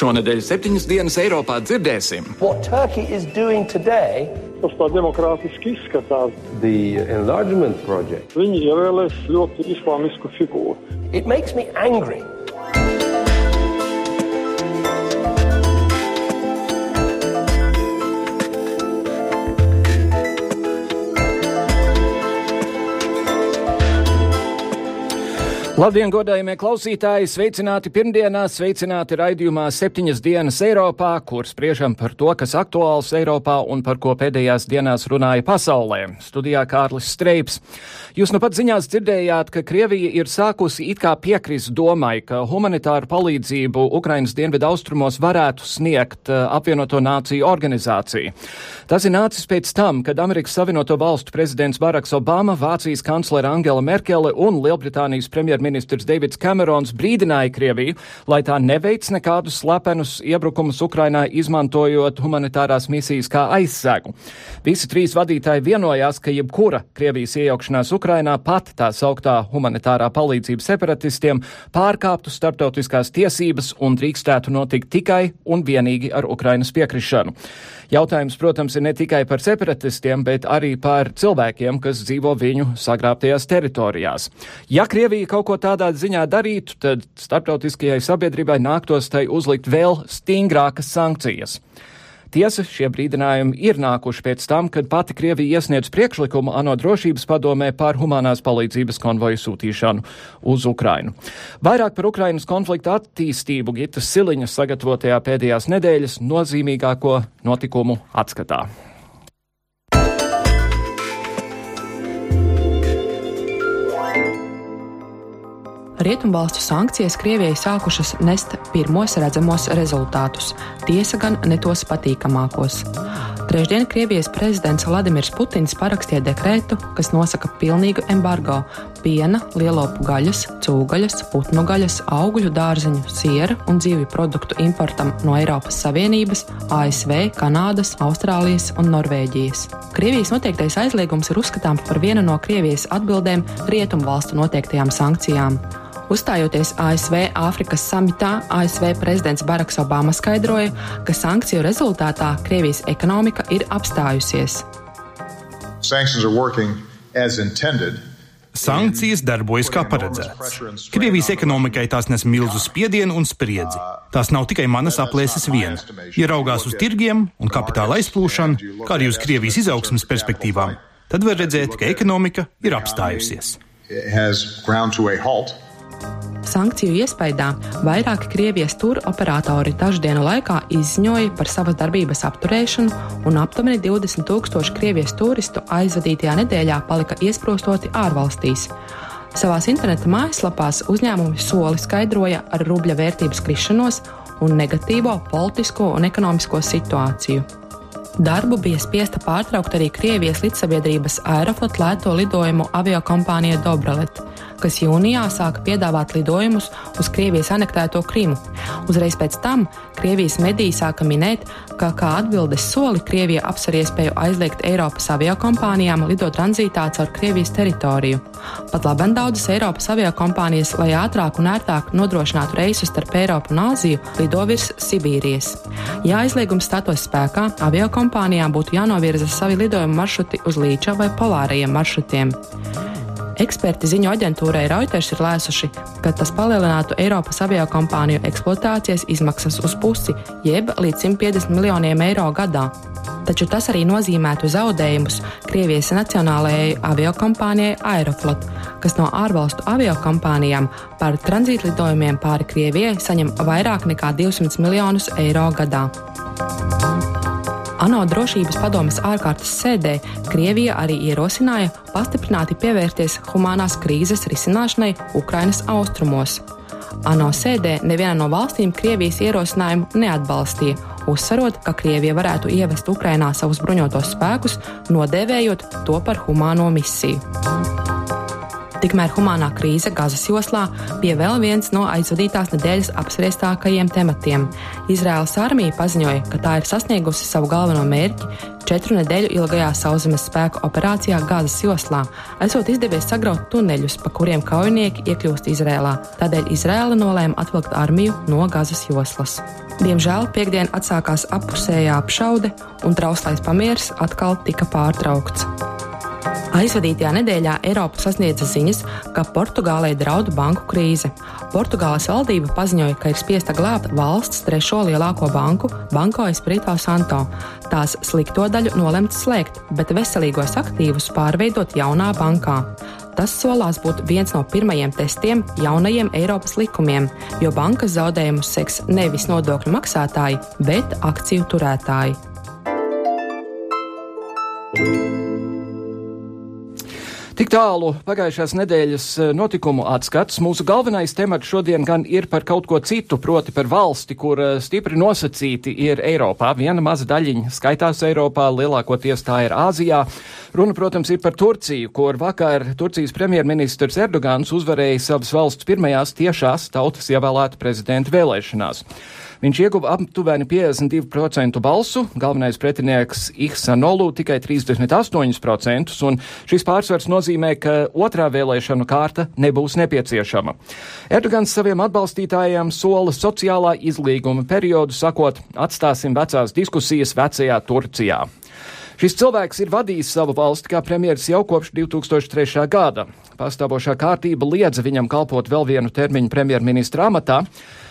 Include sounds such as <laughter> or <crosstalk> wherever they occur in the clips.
Šonadēļ septiņas dienas Eiropā dzirdēsim. Tas tā demokrātiski izskatās. Viņi ievēlēs ļoti islāmisku figūru. It makes me angry. Labdien, godājumie klausītāji! Sveicināti pirmdienā, sveicināti raidījumā septiņas dienas Eiropā, kur spriežam par to, kas aktuāls Eiropā un par ko pēdējās dienās runāja pasaulē. Studijā Kārlis Streips. Jūs nu pat ziņās dzirdējāt, ka Krievija ir sākusi it kā piekrist domai, ka humanitāru palīdzību Ukrainas dienvidu austrumos varētu sniegt uh, apvienoto nāciju organizācija. Tas ir nācis pēc tam, kad Amerikas Savienoto Valstu prezidents Baraks Obama, Vācijas kanclere Angela Merkele un Lielbritānijas premjerministrs premjerministrs Deivids Kamerons brīdināja Krieviju, lai tā neveic nekādus slepenus iebrukumus Ukrainā, izmantojot humanitārās misijas kā aizsegu. Visi trīs vadītāji vienojās, ka jebkura Krievijas iejaukšanās Ukrainā pat tā sauktā humanitārā palīdzība separatistiem pārkāptu starptautiskās tiesības un drīkstētu notikt tikai un vienīgi ar Ukrainas piekrišanu. Jautājums, protams, ir ne tikai par separatistiem, bet arī par cilvēkiem, kas dzīvo viņu sagrābtajās teritorijās. Ja Krievija kaut ko tādā ziņā darītu, tad starptautiskajai sabiedrībai nāktos tai uzlikt vēl stingrākas sankcijas. Tiesa, šie brīdinājumi ir nākuši pēc tam, kad pati Krievija iesniedz priekšlikumu ANO drošības padomē par humanās palīdzības konvoju sūtīšanu uz Ukrainu. Vairāk par Ukrainas konflikta attīstību Gitas Siliņas sagatavotajā pēdējās nedēļas nozīmīgāko notikumu atskatā. Rietumvalstu sankcijas Krievijai sākušas nest pirmos redzamos rezultātus, tiesa gan ne tos patīkamākos. Trešdien Krievijas prezidents Vladimirs Putins parakstīja dekrētu, kas nosaka pilnīgu embargo piena, lielopu gaļas, cūgaļas, putnu gaļas, augļu dārzeņu, siera un dzīvju produktu importam no Eiropas Savienības, ASV, Kanādas, Austrālijas un Norvēģijas. Krievijas noteiktais aizliegums ir uzskatāms par vienu no Krievijas atbildēm rietumvalstu noteiktajām sankcijām. Uzstājoties ASV Āfrikas samitā, ASV prezidents Baraks Obama skaidroja, ka sankciju rezultātā Krievijas ekonomika ir apstājusies. Sankcijas darbojas kā paredzēts. Krievijas ekonomikai tās nes milzu spiedienu un spriedzi. Tās nav tikai manas aplēses viena. Ja raugās uz tirgiem un kapitāla aizplūšanu, kā arī uz Krievijas izaugsmas perspektīvām, tad var redzēt, ka ekonomika ir apstājusies. Sankciju iespējā vairāki Krievijas turu operatori dažu dienu laikā izziņoja par savas darbības apturēšanu, un aptuveni 20 tūkstoši Krievijas turistu aizvadītajā nedēļā palika iesprostoti ārvalstīs. Savās interneta mājaslapās uzņēmumi soli skaidroja ar rubļa vērtības krišanos un negatīvo politisko un ekonomisko situāciju. Darbu bija spiesta pārtraukt arī Krievijas līdzsabiedrības Aeroflot lēto lidojumu aviokompānija Dobralet kas jūnijā sāka piedāvāt lidojumus uz Krievijas anektēto Krimu. Uzreiz pēc tam Krievijas mediji sāka minēt, ka kā atbildes soli Krievija apsver iespēju aizliegt Eiropas aviokompānijām lidot tranzītā caur Krievijas teritoriju. Pat labam daudzas Eiropas aviokompānijas, lai ātrāk un ērtāk nodrošinātu reisus starp Eiropu un Āziju, lido virs Sibīrijas. Ja aizliegums stātos spēkā, aviokompānijām būtu jānovirza savi lidojumu maršruti uz līča vai polārajiem maršrutiem. Eksperti ziņu aģentūrai Reuters ir lēsuši, ka tas palielinātu Eiropas aviokompāniju eksploatācijas izmaksas uz pusi, jeb līdz 150 miljoniem eiro gadā. Taču tas arī nozīmētu zaudējumus Krievijas nacionālajai aviokompānijai Aeroflot, kas no ārvalstu aviokompānijām par tranzītlidojumiem pāri Krievijai saņem vairāk nekā 200 miljonus eiro gadā. ANO drošības padomes ārkārtas sēdē Krievija arī ierosināja pastiprināti pievērties humanās krīzes risināšanai Ukrainas austrumos. ANO sēdē neviena no valstīm Krievijas ierosinājumu neatbalstīja, uzsverot, ka Krievija varētu ievest Ukrainā savus bruņotos spēkus, nodēvējot to par humāno misiju. Tikmēr humanā krīze Gazas joslā bija vēl viens no aizvadītās nedēļas apspriestākajiem tematiem. Izraēlas armija paziņoja, ka tā ir sasniegusi savu galveno mērķi četru nedēļu ilgajā sauszemes spēku operācijā Gāzes joslā esot izdevies sagraut tuneļus, pa kuriem kaujinieki iekļūst Izrēlā. Tādēļ Izrēla nolēma atvilkt armiju no Gāzes joslas. Diemžēl piekdien atsākās appusējā apšaude, un trauslais pamieris atkal tika pārtraukts. Aizvadītajā nedēļā Eiropa sasniedza ziņas, ka Portugālei draudu banku krīze. Portugāles valdība paziņoja, ka ir spiesta glābt valsts trešo lielāko banku, Banko Espirito Santo. Tās slikto daļu nolemts slēgt, bet veselīgos aktīvus pārveidot jaunā bankā. Tas solās būt viens no pirmajiem testiem jaunajiem Eiropas likumiem, jo bankas zaudējumus seks nevis nodokļu maksātāji, bet akciju turētāji. Tik tālu pagājušās nedēļas eh, notikumu atskats. Mūsu galvenais temats šodien gan ir par kaut ko citu, proti par valsti, kur eh, stipri nosacīti ir Eiropā. Viena maza daļiņa skaitās Eiropā, lielākoties tā ir Āzijā. Runa, protams, ir par Turciju, kur vakar Turcijas premjerministrs Erdogans uzvarēja savas valsts pirmajās tiešās tautas ievēlēta prezidenta vēlēšanās. Viņš ieguva aptuveni 52% balsu, galvenais pretinieks Ihsanolu tikai 38%, un šis pārsvars nozīmē, ka otrā vēlēšanu kārta nebūs nepieciešama. Erdogans saviem atbalstītājiem sola sociālā izlīguma periodu, sakot, atstāsim vecās diskusijas vecajā Turcijā. Šis cilvēks ir vadījis savu valsti kā premjeras jau kopš 2003. gada. Pastāvošā kārtība liedza viņam kalpot vēl vienu termiņu premjerministra amatā.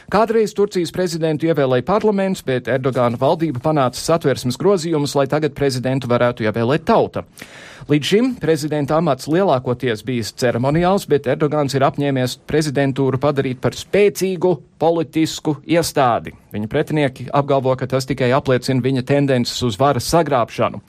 Kādreiz Turcijas prezidentu ievēlēja parlaments, bet Erdogāna valdība panāca satversmes grozījumus, lai tagad prezidentu varētu ievēlēt tauta. Līdz šim prezidenta amats lielākoties bijis ceremoniāls, bet Erdogans ir apņēmies prezidentūru padarīt par spēcīgu politisku iestādi. Viņa pretinieki apgalvo, ka tas tikai apliecina viņa tendences uz varas sagrābšanu.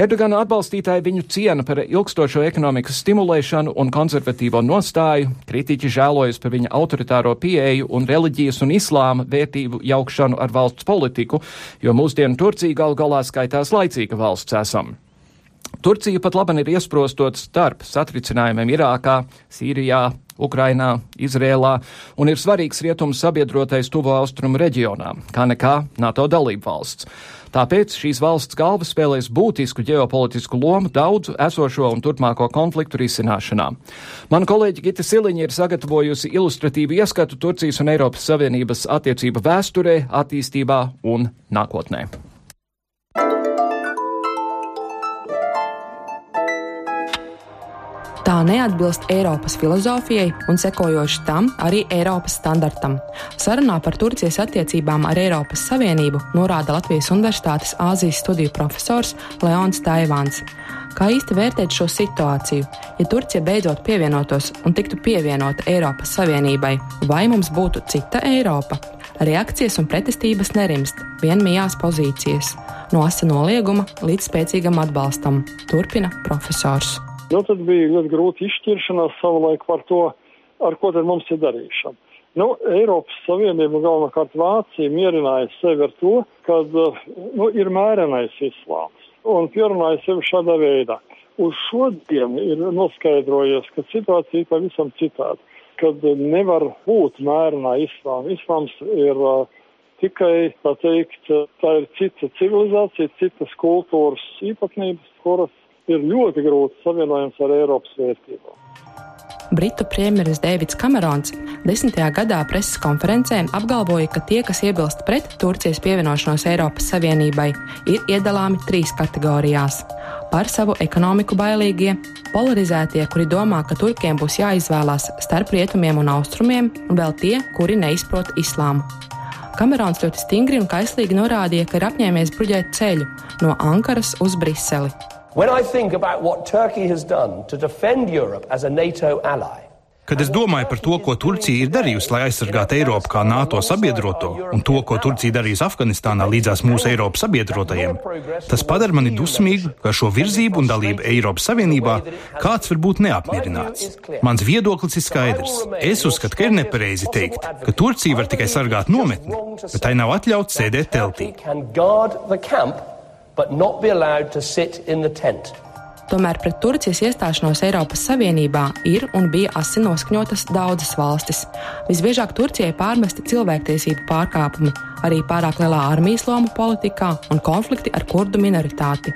Erdogana atbalstītāji viņu ciena par ilgstošo ekonomikas stimulēšanu un konservatīvo nostāju, kritiķi žēlojas par viņa autoritāro pieeju un reliģijas un islāma vērtību jaukšanu ar valsts politiku, jo mūsdienu Turcija gal galā skaitās laicīga valsts esam. Turcija pat labi ir iesprostot starp satricinājumiem Irākā, Sīrijā, Ukrainā, Izrēlā un ir svarīgs rietumu sabiedrotais tuvo austrumu reģionā, kā nekā NATO dalību valsts. Tāpēc šīs valsts galva spēlēs būtisku ģeopolitisku lomu daudzu esošo un turpmāko konfliktu risināšanā. Mana kolēģi Gita Siliņa ir sagatavojusi ilustratīvu ieskatu Turcijas un Eiropas Savienības attiecību vēsturē, attīstībā un nākotnē. Tā neatbilst Eiropas filozofijai un sekojoši tam arī Eiropas standartam. Sarunā par Turcijas attiecībām ar Eiropas Savienību norāda Latvijas Universitātes Āzijas studiju profesors Leons Taivāns. Kā īsti vērtēt šo situāciju? Ja Turcija beidzot pievienotos un tiktu pievienota Eiropas Savienībai, vai mums būtu cita Eiropa? Reakcijas un pretestības nerimst, vien mijās pozīcijas, no asa nolieguma līdz spēcīgam atbalstam, turpina profesors. Nu, tad bija ļoti grūti izšķiršanās savulaik par to, ar ko tad mums ir darīšana. Nu, Eiropas Savienība, galvenokārt Vācija, mierināja sevi ar to, ka nu, ir mērenais islāms un pierunāja sevi šādā veidā. Uz šodien ir noskaidrojies, ka situācija ir pavisam citāda, kad nevar būt mērenā islāma. Islāms ir uh, tikai, tā teikt, tā ir cita civilizācija, citas kultūras īpatnības, kuras ir ļoti grūti savienojams ar Eiropas vērtībām. Britu premjeras Deivids Kamerons desmitajā gadā preses konferencē apgalvoja, ka tie, kas iebilst pret Turcijas pievienošanos Eiropas Savienībai, ir iedalāmi trīs kategorijās. Par savu ekonomiku bailīgie, polarizētie, kuri domā, ka turkiem būs jāizvēlās starp rietumiem un austrumiem, un vēl tie, kuri neizprot islāmu. Kamerons ļoti stingri un kaislīgi norādīja, ka ir apņēmies bruģēt ceļu no Ankaras uz Briseli. When I think about what Turkey has done to defend Europe as a NATO ally, Kad es domāju par to, ko Turcija ir darījusi, lai aizsargātu Eiropu kā NATO sabiedroto, un to, ko Turcija darīs Afganistānā līdzās mūsu Eiropas sabiedrotajiem, tas padara mani dusmīgu, ka šo virzību un dalību Eiropas Savienībā kāds var būt neapmierināts. Mans viedoklis ir skaidrs. Es uzskatu, ka ir nepareizi teikt, ka Turcija var tikai sargāt nometni, bet tai nav atļauts sēdēt teltī but not be allowed to sit in the tent. Tomēr pret Turcijas iestāšanos Eiropas Savienībā ir un bija asi noskaņotas daudzas valstis. Visbiežāk Turcijai pārmesti cilvēktiesību pārkāpumi, arī pārāk lielā armijas loma politikā un konflikti ar kurdu minoritāti.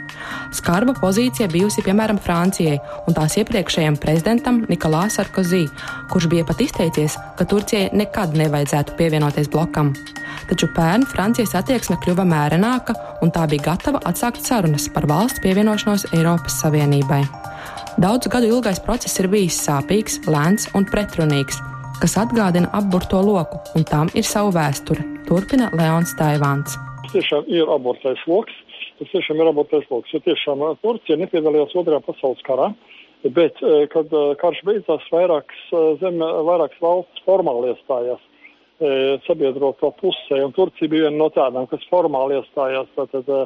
Skarba pozīcija bijusi piemēram Francijai un tās iepriekšējiem prezidentam Nikolā Sarkozī, kurš bija pat izteicies, ka Turcijai nekad nevajadzētu pievienoties blokam. Taču pērn Francijas attieksme kļuva mērenāka, un tā bija gatava atsākt sarunas par valsts pievienošanos Eiropas Savienībai. Daudzu gadu ilgais process ir bijis sāpīgs, lēns un pretrunīgs, kas atgādina apburto loku, un tam ir sava vēsture. Turpina Leons Taivāns. Tas tiešām ir abortais lokus. Tas tiešām ir abortais lokus. Jo tiešām Turcija nepiedalījās Otrajā pasaules karā. Bet, kad karš beidzās, vairākas, zeme, vairākas valsts formāli iestājās sabiedroto pusē, un Turcija bija viena no tādām, kas formāli iestājās tātad e,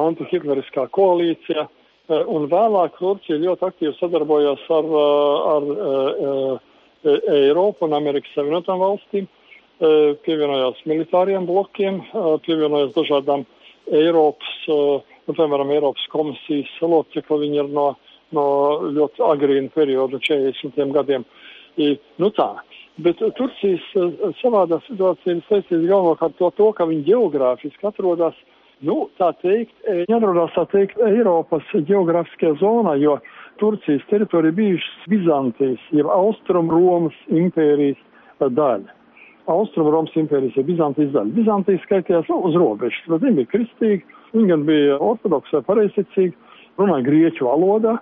antihitleriskā koalīcija, e, un vēlāk Turcija ļoti aktīvi sadarbojās ar, ar, ar Eiropu un Amerikas Savienotām valstīm, pievienojās militāriem blokiem, pievienojās dažādām Eiropas, nu, piemēram, Eiropas komisijas locekli, viņi ir no, no ļoti agrīna perioda, 40 gadiem. I, nu tā, Bet Turcijas eh, savādā situācija ir saistīta galvenokārt to, to, ka viņi geogrāfiski atrodas, nu, tā teikt, atrodas, tā teikt, Eiropas geogrāfiskajā zonā, jo Turcijas teritorija bijušas Bizantijas, jeb Austrum Romas impērijas eh, daļa. Austrum Romas impērijas ir Bizantijas daļa. Bizantija skaitījās nu, uz robežas, bet viņi bija kristīgi, viņi gan bija ortodoksi vai pareizticīgi, runāja grieķu valodā.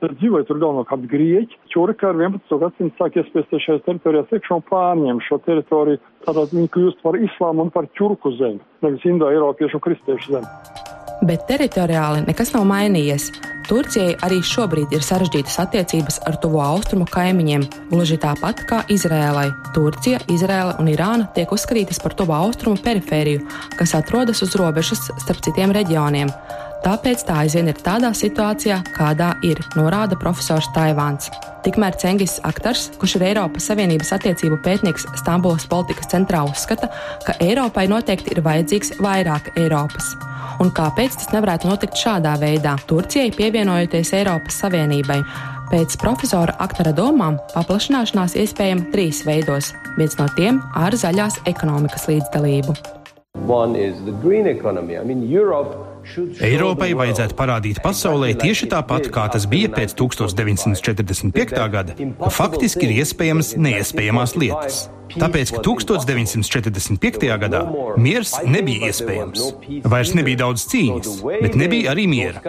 Dzīvoja tur galvenokārt grieķi. Čurka ar 11. gadsimtu sāk iespiesties šajās teritorijās iekšā un pārņem šo teritoriju. Tātad viņi kļūst par islāmu un par čurku zemi, nevis indo-eiropiešu un kristiešu zemi. Bet teritoriāli nekas nav mainījies. Turcijai arī šobrīd ir sarežģītas attiecības ar tuvo austrumu kaimiņiem, gluži tāpat kā Izrēlai. Turcija, Izrēla un Irāna tiek uzskatītas par tuvo austrumu perifēriju, kas atrodas uz robežas starp citiem reģioniem. Tāpēc tā aizvien ir tādā situācijā, kādā ir, norāda profesors Taivāns. Tikmēr Cengis Aktars, kurš ir Eiropas Savienības attiecību pētnieks Stambulas politikas centrā, uzskata, ka Eiropai noteikti ir vajadzīgs vairāk Eiropas. Un kāpēc tas nevarētu notikt šādā veidā, Turcijai pievienojoties Eiropas Savienībai? Pēc profesora Aktara domām paplašināšanās iespējama trīs veidos, viens no tiem ar zaļās ekonomikas līdzdalību. One is the green economy. I mean, Europe Eiropai vajadzētu parādīt pasaulē tieši tāpat, kā tas bija pēc 1945. gada, ka faktiski ir iespējamas neiespējamās lietas. Tāpēc, ka 1945. gadā miers nebija iespējams. Vairs nebija daudz cīņas, bet nebija arī miera.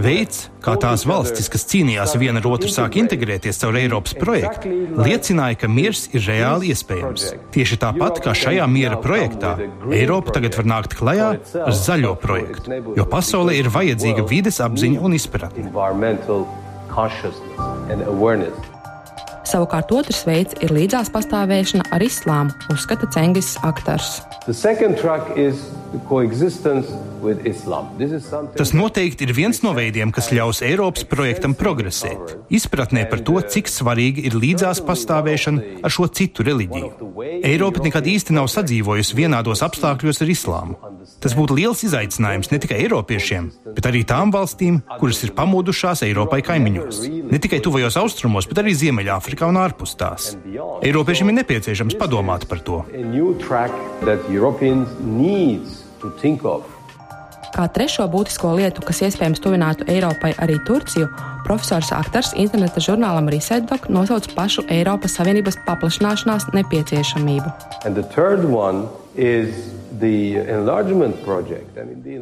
Veids, kā tās valstis, kas cīnījās viena ar otru, sāk integrēties caur Eiropas projektu, liecināja, ka miers ir reāli iespējams. Tieši tāpat kā šajā miera projektā, Eiropa tagad var nākt klajā ar zaļo projektu, jo pasaulē ir vajadzīga vides apziņa un izpratne. Savukārt otrs veids ir līdzās pastāvēšana ar islāmu, uzskata Cengis Aktars. Tas noteikti ir viens no veidiem, kas ļaus Eiropas projektam progresēt. Izpratnē par to, cik svarīgi ir līdzās pastāvēšana ar šo citu reliģiju. Eiropa nekad īsti nav sadzīvojusi vienādos apstākļos ar islāmu. Tas būtu liels izaicinājums ne tikai Eiropiešiem, bet arī tām valstīm, kuras ir pamodušās Eiropai kaimiņos. Ne tikai tuvajos austrumos, bet arī Ziemeļāfrikā un ārpus tās. Eiropiešiem ir nepieciešams padomāt par to. Kā trešo būtisko lietu, kas iespējams tuvinātu Eiropai arī Turciju, profesors Aktars interneta žurnālam Resetdoc nosauc pašu Eiropas Savienības paplašināšanās nepieciešamību.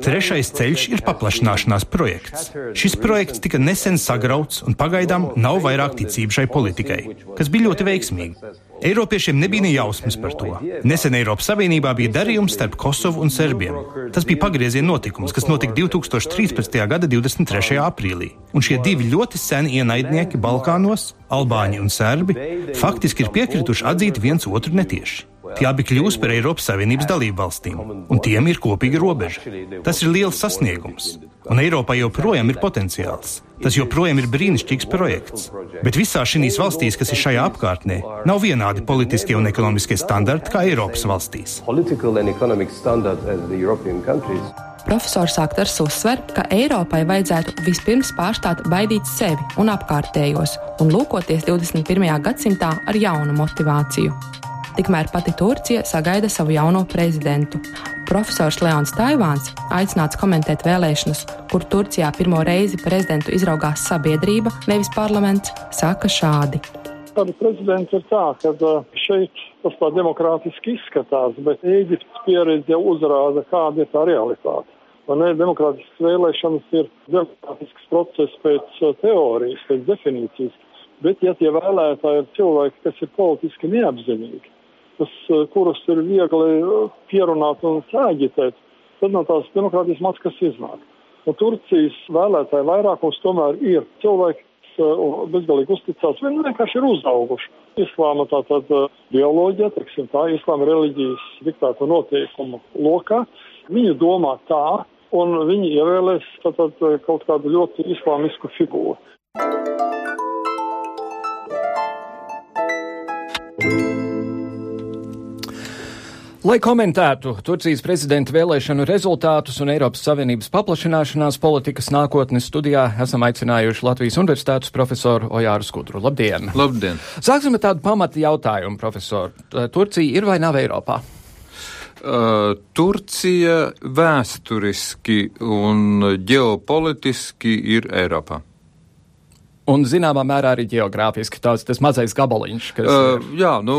Trešais ceļš ir paplašināšanās projekts. Šis projekts tika nesen sagrauts un pagaidām nav vairāk ticību šai politikai, kas bija ļoti veiksmīga. Eiropiešiem nebija ne jausmas par to. Nesen Eiropas Savienībā bija darījums starp Kosovu un Serbiem. Tas bija pagrieziena notikums, kas notika 2013. gada 23. aprīlī. Un šie divi ļoti seni ienaidnieki Balkānos, Albāņi un Serbi, faktiski ir piekrituši atzīt viens otru netieši. Tie abi kļūs par Eiropas Savienības dalību valstīm, un tiem ir kopīga robeža. Tas ir liels sasniegums, un Eiropai joprojām ir potenciāls. Tas joprojām ir brīnišķīgs projekts. Bet visās šīs valstīs, kas ir šajā apkārtnē, nav vienādi politiskie un ekonomiskie standarti kā Eiropas valstīs. Profesors Aktars uzsver, ka Eiropai vajadzētu vispirms pārstāt baidīt sevi un apkārtējos un lūkoties 21. gadsimtā ar jaunu motivāciju. Tikmēr pati Turcija sagaida savu jauno prezidentu. Profesors Leons Taivāns, aicināts komentēt vēlēšanas, kur Turcijā pirmo reizi prezidentu izraugās sabiedrība, nevis parlaments, saka šādi. Tāda prezidents ir tā, ka šeit tas tā demokrātiski izskatās, bet Ēģiptes pieredze jau uzrāda, kāda ir tā realitāte. Man ir demokrātiskas vēlēšanas, ir demokrātisks process pēc teorijas, pēc definīcijas, bet ja tie vēlētāji ir cilvēki, kas ir politiski neapzinīgi, kas, eh, kurus ir viegli eh, pierunāt un sāģitēt, tad no tās demokrātijas maz kas iznāk. Un Turcijas vēlētāji vairākums tomēr ir cilvēki, eh, bezgalīgi uzticās, viņi vienkārši ir uzauguši. Islāma tā tad bioloģija, teiksim tā, islāma reliģijas diktēto noteikumu lokā. Viņi domā tā, un viņi ievēlēs tātad kaut kādu ļoti islāmisku figūru. Lai komentētu Turcijas prezidenta vēlēšanu rezultātus un Eiropas Savienības paplašināšanās politikas nākotnes studijā, esam aicinājuši Latvijas Universitātes profesoru Ojāru Skudru. Labdien! Labdien! Sāksim ar tādu pamata jautājumu, profesor. Turcija ir vai nav Eiropā? Uh, Turcija vēsturiski un ģeopolitiski ir Eiropā. Un zināmā mērā arī geogrāfiski tāds tas mazais gabaliņš. Kas, uh, jā, nu,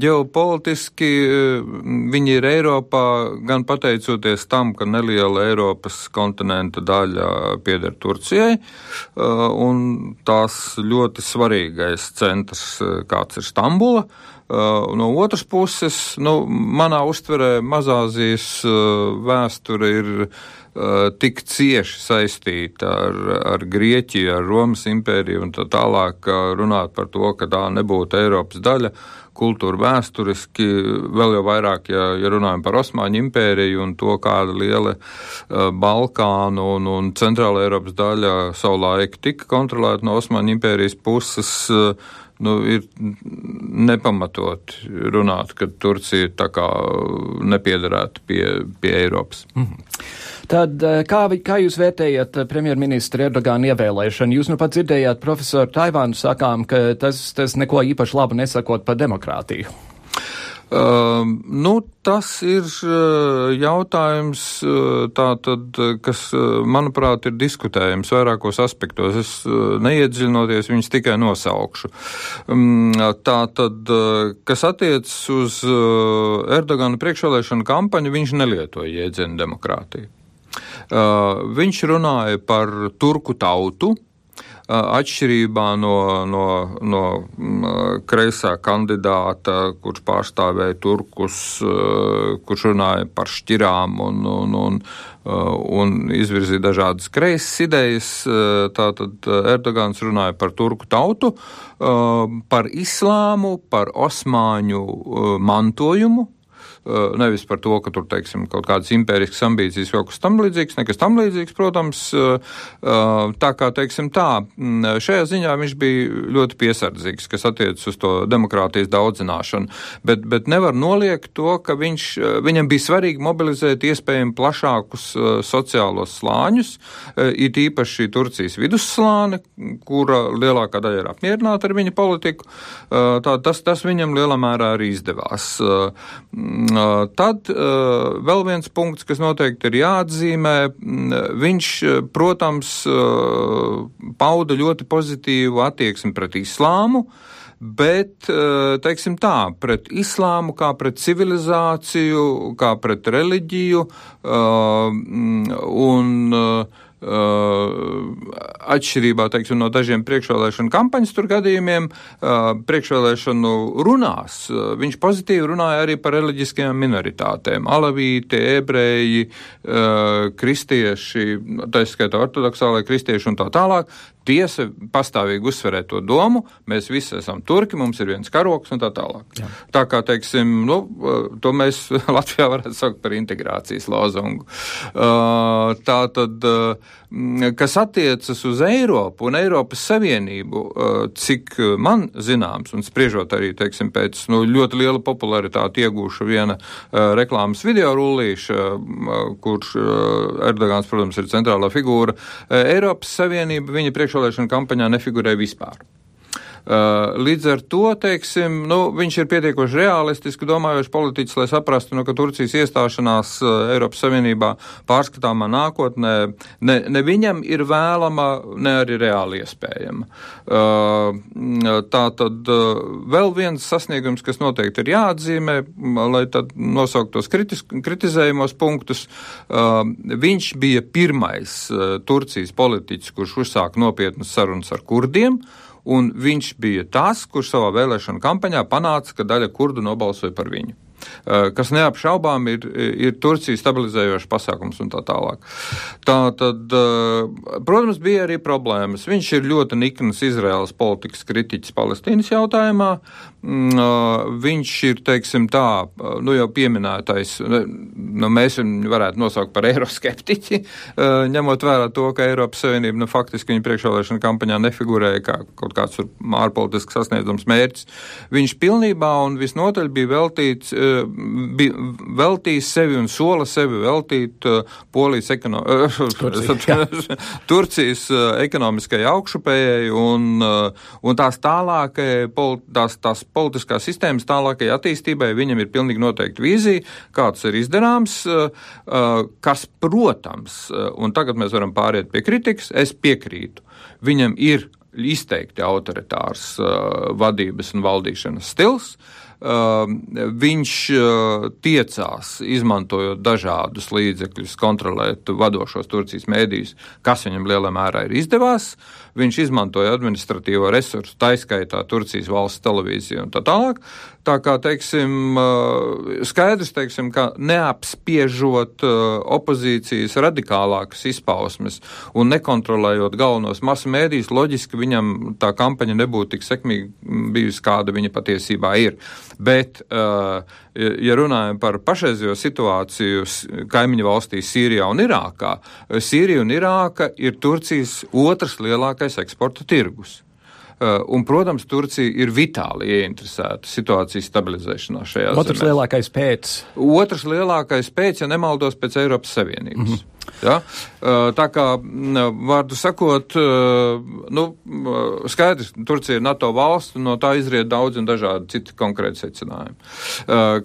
ģeopolitiski viņi ir Eiropā gan pateicoties tam, ka neliela Eiropas kontinenta daļa pieder Turcijai, un tās ļoti svarīgais centrs, kāds ir Stambula. No otras puses, nu, manā uztverē Mazāzijas vēsture ir tik cieši saistīta ar, ar Grieķiju, ar Romas impēriju un tā tālāk, runāt par to, ka tā nebūtu Eiropas daļa. Kultūra vēsturiski, vēl jau vairāk, ja, ja runājam par Osmaņu impēriju un to, kāda liela uh, Balkānu un, un Centrāla Eiropas daļa savulaik tika kontrolēta no Osmaņu impērijas puses. Uh, nu, ir nepamatot runāt, ka Turcija tā kā nepiederētu pie, pie Eiropas. Mm -hmm. Tad eh, kā, kā jūs vērtējat eh, premjerministra Erdogāna ievēlēšanu? Jūs nu pat dzirdējāt profesoru Taivānu sakām, ka tas, tas neko īpaši labu nesakot par demokrātiju. Uh, nu, tas ir uh, jautājums, tātad, kas, manuprāt, ir diskutējams vairākos aspektos. Es neiedziļinoties viņus tikai nosaukšu. Um, tātad, kas attiecas uz Erdogana priekšvēlēšanu kampaņu, viņš nelietoja jēdzienu demokrātiju. Viņš runāja par turku tautu, atšķirībā no, no, no kreisā kandidāta, kurš pārstāvēja turkus, kurš runāja par šķirām un, un, un, un izvirzīja dažādas kreisas idejas. Tātad Erdogans runāja par turku tautu, par islāmu, par osmāņu mantojumu, nevis par to, ka tur, teiksim, kaut kādas impēriskas ambīcijas kaut kas tam līdzīgs, nekas tam līdzīgs, protams. Eh, eh, tā kā, teiksim, tā, mm, šajā ziņā viņš bija ļoti piesardzīgs, kas attiecas uz to demokrātijas daudzināšanu, bet, bet nevar noliegt to, ka viņš, viņam bija svarīgi mobilizēt iespējami plašākus sociālos slāņus, it īpaši Turcijas vidusslāni, kura lielākā daļa ir apmierināta ar viņa politiku. Tā, tas, tas viņam lielā mērā arī izdevās. Tad vēl viens punkts, kas noteikti ir jāatzīmē, viņš, protams, pauda ļoti pozitīvu attieksmi pret islāmu, bet, teiksim tā, pret islāmu kā pret civilizāciju, kā pret reliģiju un atšķirībā teiksim, no dažiem priekšvēlēšanu kampaņas tur gadījumiem, uh, priekšvēlēšanu runās. Uh, viņš pozitīvi runāja arī par reliģiskajām minoritātēm - alavīti, ebreji, kristieši, tā skaitā ortodoksālai kristieši un tā tālāk. Tiesa pastāvīgi uzsverē to domu, mēs visi esam turki, mums ir viens karoks un tā tālāk. Jā. Tā kā, teiksim, nu, to mēs <laughs> Latvijā varētu saukt par integrācijas lozungu. Tā tad kas attiecas uz Eiropu un Eiropas Savienību, cik man zināms, un spriežot arī, teiksim, pēc nu, ļoti liela popularitāte iegūša viena reklāmas video rullīša, kurš Erdogans, protams, ir centrālā figūra, Eiropas Savienība viņa priekšvēlēšana kampaņā nefigurē vispār. Uh, līdz ar to, teiksim, nu, viņš ir pietiekoši realistiski domājošs politiķis, lai saprastu, nu, ka Turcijas iestāšanās uh, Eiropas Savienībā pārskatāmā nākotnē ne, ne viņam ir vēlama, ne arī reāli iespējama. Uh, tā tad vēl viens sasniegums, kas noteikti ir jāatzīmē, lai tad nosaukt tos kritis, kritizējumos punktus, viņš bija pirmais Turcijas politiķis, kurš uzsāka nopietnas sarunas ar kurdiem un viņš bija tas, kurš savā vēlēšanu kampaņā panāca, ka daļa kurdu nobalsoja par viņu. Eh, kas neapšaubām ir, ir Turcijas stabilizējošs pasākums un tā tālāk. Tā tad, eh, protams, bija arī problēmas. Viņš ir ļoti nikns Izraels politikas kritiķis Palestīnas jautājumā, Mm, viņš ir, teiksim, tā, nu jau pieminētais, nu, mēs viņu varētu nosaukt par eiroskeptiķi, ņemot vērā to, ka Eiropas Savienība, nu, faktiski viņa priekšvēlēšana kampaņā nefigurēja kā kaut kāds ārpolitisks sasniedzams mērķis. Viņš pilnībā un visnotaļ bija veltīts, bija veltījis sevi un sola sevi veltīt Polijas ekono... <laughs> Turcijas, <laughs> Turcijas ekonomiskai augšupējai un, un tās tālākai, tās, tās politiskās sistēmas tālākajai attīstībai viņam ir pilnīgi noteikti vīzija, kāds ir izdarāms, kas, protams, un tagad mēs varam pāriet pie kritikas, es piekrītu. Viņam ir izteikti autoritārs vadības un valdīšanas stils. Uh, viņš uh, tiecās, izmantojot dažādus līdzekļus, kontrolēt vadošos Turcijas mēdījus, kas viņam lielā mērā ir izdevās. Uh, viņš izmantoja administratīvo resursu, taiskaitā Turcijas valsts televīziju un tā tālāk. Tā kā, teiksim, skaidrs, teiksim, ka neapspiežot opozīcijas radikālākas izpausmes un nekontrolējot galvenos masu mēdījus, loģiski viņam tā kampaņa nebūtu tik sekmīga bijusi, kāda viņa patiesībā ir. Bet, ja runājam par pašreizējo situāciju kaimiņu valstīs Sīrijā un Irākā, Sīrija un Irāka ir Turcijas otrs lielākais eksporta tirgus. Uh, un, protams, Turcija ir vitāli ieinteresēta situācijas stabilizēšanā šajā Otrs zemēs. lielākais pēc. Otrs lielākais pēc, ja nemaldos, pēc Eiropas Savienības. Mm -hmm. Ja? Tā kā, vārdu sakot, nu, skaidrs, Turcija ir NATO valsts, no tā izriet daudz un dažādi citi konkrēti secinājumi.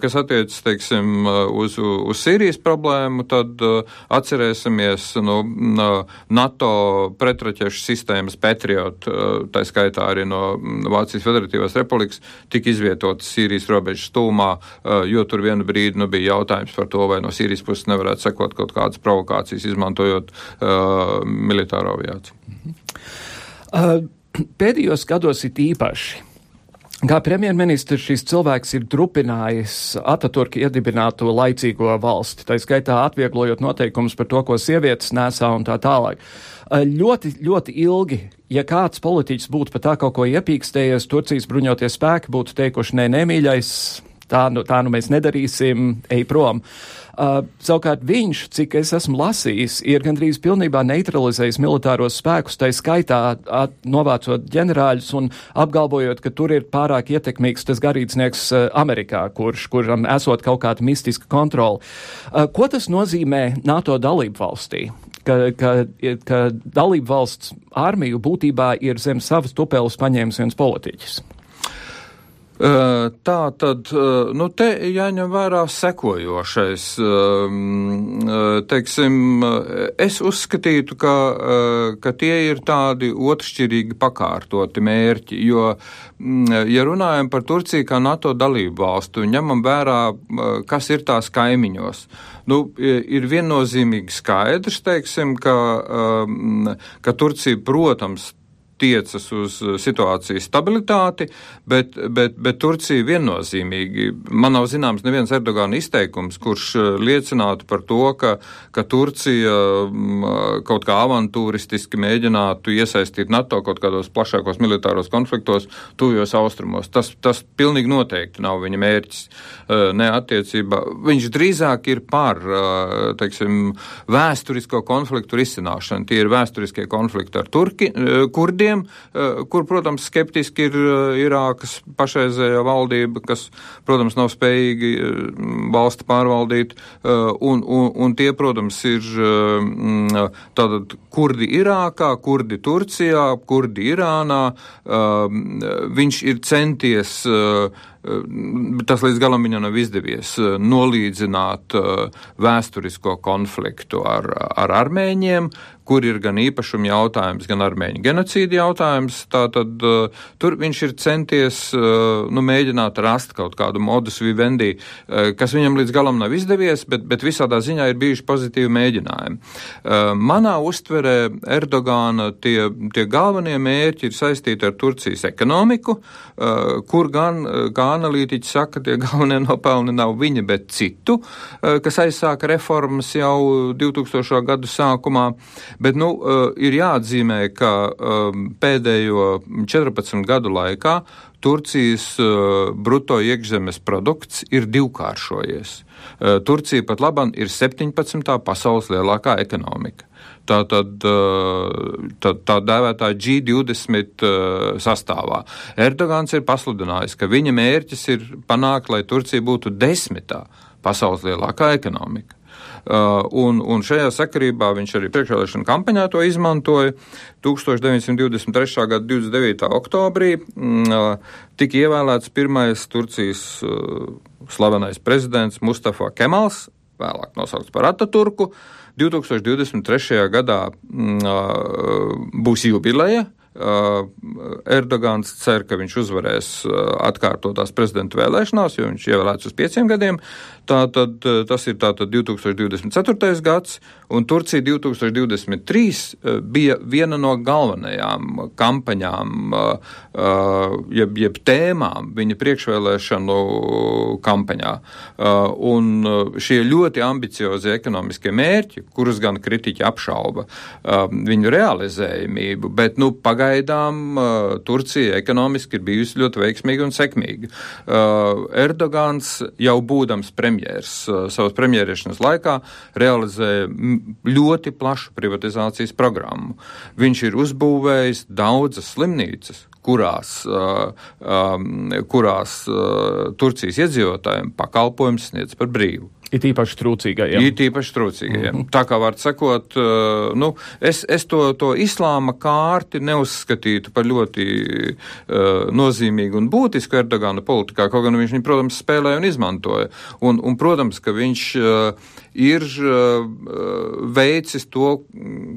Kas attiecas, teiksim, uz, uz Sīrijas problēmu, tad atcerēsimies, nu, NATO pretraķešu sistēmas Patriot, tā skaitā arī no Vācijas Federatīvās republikas, tika izvietotas Sīrijas robežas stūmā, jo tur vienu brīdi nu, bija jautājums par to, vai no Sīrijas puses nevarētu sekot kaut kādas provokācijas operācijas, izmantojot uh, militāro aviāciju. Uh, pēdējos gados ir īpaši. Kā premjerministrs šis cilvēks ir drupinājis Ataturka iedibināto laicīgo valsti, tā skaitā atvieglojot noteikumus par to, ko sievietes nesā un tā tālāk. Uh, ļoti, ļoti ilgi, ja kāds politiķis būtu pat tā kaut ko iepīkstējies, Turcijas bruņoties spēki būtu teikuši, nē, nemīļais, tā nu, tā nu mēs nedarīsim, ej prom. Uh, savukārt viņš, cik es esmu lasījis, ir gandrīz pilnībā neutralizējis militāros spēkus, tai skaitā at, novācot ģenerāļus un apgalvojot, ka tur ir pārāk ietekmīgs tas garīdznieks uh, Amerikā, kurš, kuram esot kaut kāda mistiska kontrola. Uh, ko tas nozīmē NATO dalību valstī? Ka, ka, ka dalību valsts armiju būtībā ir zem savas tupeles paņēmis viens politiķis. Tā tad, nu, te jāņem vērā sekojošais. Teiksim, es uzskatītu, ka, ka tie ir tādi otršķirīgi pakārtoti mērķi, jo, ja runājam par Turciju kā NATO dalību valstu, ņemam vērā, kas ir tās kaimiņos. Nu, ir viennozīmīgi skaidrs, teiksim, ka, ka Turcija, protams, tiecas uz situācijas stabilitāti, bet, bet, bet Turcija viennozīmīgi, man nav zināms neviens Erdogana izteikums, kurš liecinātu par to, ka, ka Turcija kaut kā avantūristiski mēģinātu iesaistīt NATO kaut kādos plašākos militāros konfliktos tuvjos austrumos. Tas, tas pilnīgi noteikti nav viņa mērķis. Ne attiecībā. Viņš drīzāk ir par, teiksim, vēsturisko konfliktu risināšanu. Tie ir vēsturiskie konflikti ar Turki, kurdiem, kur, protams, skeptiski ir Irākas pašreizējā valdība, kas, protams, nav spējīgi valsti pārvaldīt, un, un, un tie, protams, ir tātad kurdi Irākā, kurdi Turcijā, kurdi Irānā. Viņš ir centies tas līdz galam viņam nav izdevies nolīdzināt vēsturisko konfliktu ar, ar armēņiem, kur ir gan īpašuma jautājums, gan armēņu genocīda jautājums. Tātad tur viņš ir centies nu, mēģināt rast kaut kādu modus vivendi, kas viņam līdz galam nav izdevies, bet, bet visādā ziņā ir bijuši pozitīvi mēģinājumi. Manā uztverē Erdogāna tie, tie galvenie mērķi ir saistīti ar Turcijas ekonomiku, kur gan, kā analītiķi saka, tie <laughs> galvenie nopelni nav viņa, bet citu, kas aizsāka reformas jau 2000. gadu sākumā. Bet nu, ir jāatzīmē, ka pēdējo 14 gadu laikā Turcijas bruto iekšzemes produkts ir divkāršojies. Turcija pat labam ir 17. pasaules lielākā ekonomika. Tā tad tā, tā dēvētā G20 sastāvā. Erdogans ir pasludinājis, ka viņa mērķis ir panākt, lai Turcija būtu desmitā pasaules lielākā ekonomika. Uh, un, un šajā sakarībā viņš arī priekšvēlēšana kampaņā to izmantoja. 1923. gada 29. oktobrī uh, tika ievēlēts pirmais Turcijas uh, slavenais prezidents Mustafa Kemals, vēlāk nosaukts par Ataturku. 2023. gadā mm, būs jubileja. Erdogans cer, ka viņš uzvarēs atkārtotās prezidenta vēlēšanās, jo viņš ievēlēts uz pieciem gadiem. Tātad, tas ir tātad 2024. gads, un Turcija 2023 eh, bija viena no galvenajām kampaņām, jeb, jeb tēmām viņa priekšvēlēšanu kampaņā. Un šie ļoti ambiciozie ekonomiskie mērķi, kurus gan kritiķi apšauba viņu realizējumību, bet nu, pagaidām Turcija ekonomiski ir bijusi ļoti veiksmīga un sekmīga. Erdogans jau būdams premjērs savas premjerēšanas laikā realizēja ļoti plašu privatizācijas programmu. Viņš ir uzbūvējis daudzas slimnīcas, kurās, uh, um, kurās uh, Turcijas iedzīvotājiem pakalpojums sniedz par brīvu. It īpaši trūcīgajiem. It īpaši trūcīgajiem. Mm -hmm. Tā kā var sakot, uh, nu, es, es to, to islāma kārti neuzskatītu par ļoti uh, nozīmīgu un būtisku Erdogana politikā, kaut gan viņš viņu, protams, spēlēja un izmantoja. Un, un protams, ka viņš uh, ir uh, veicis to,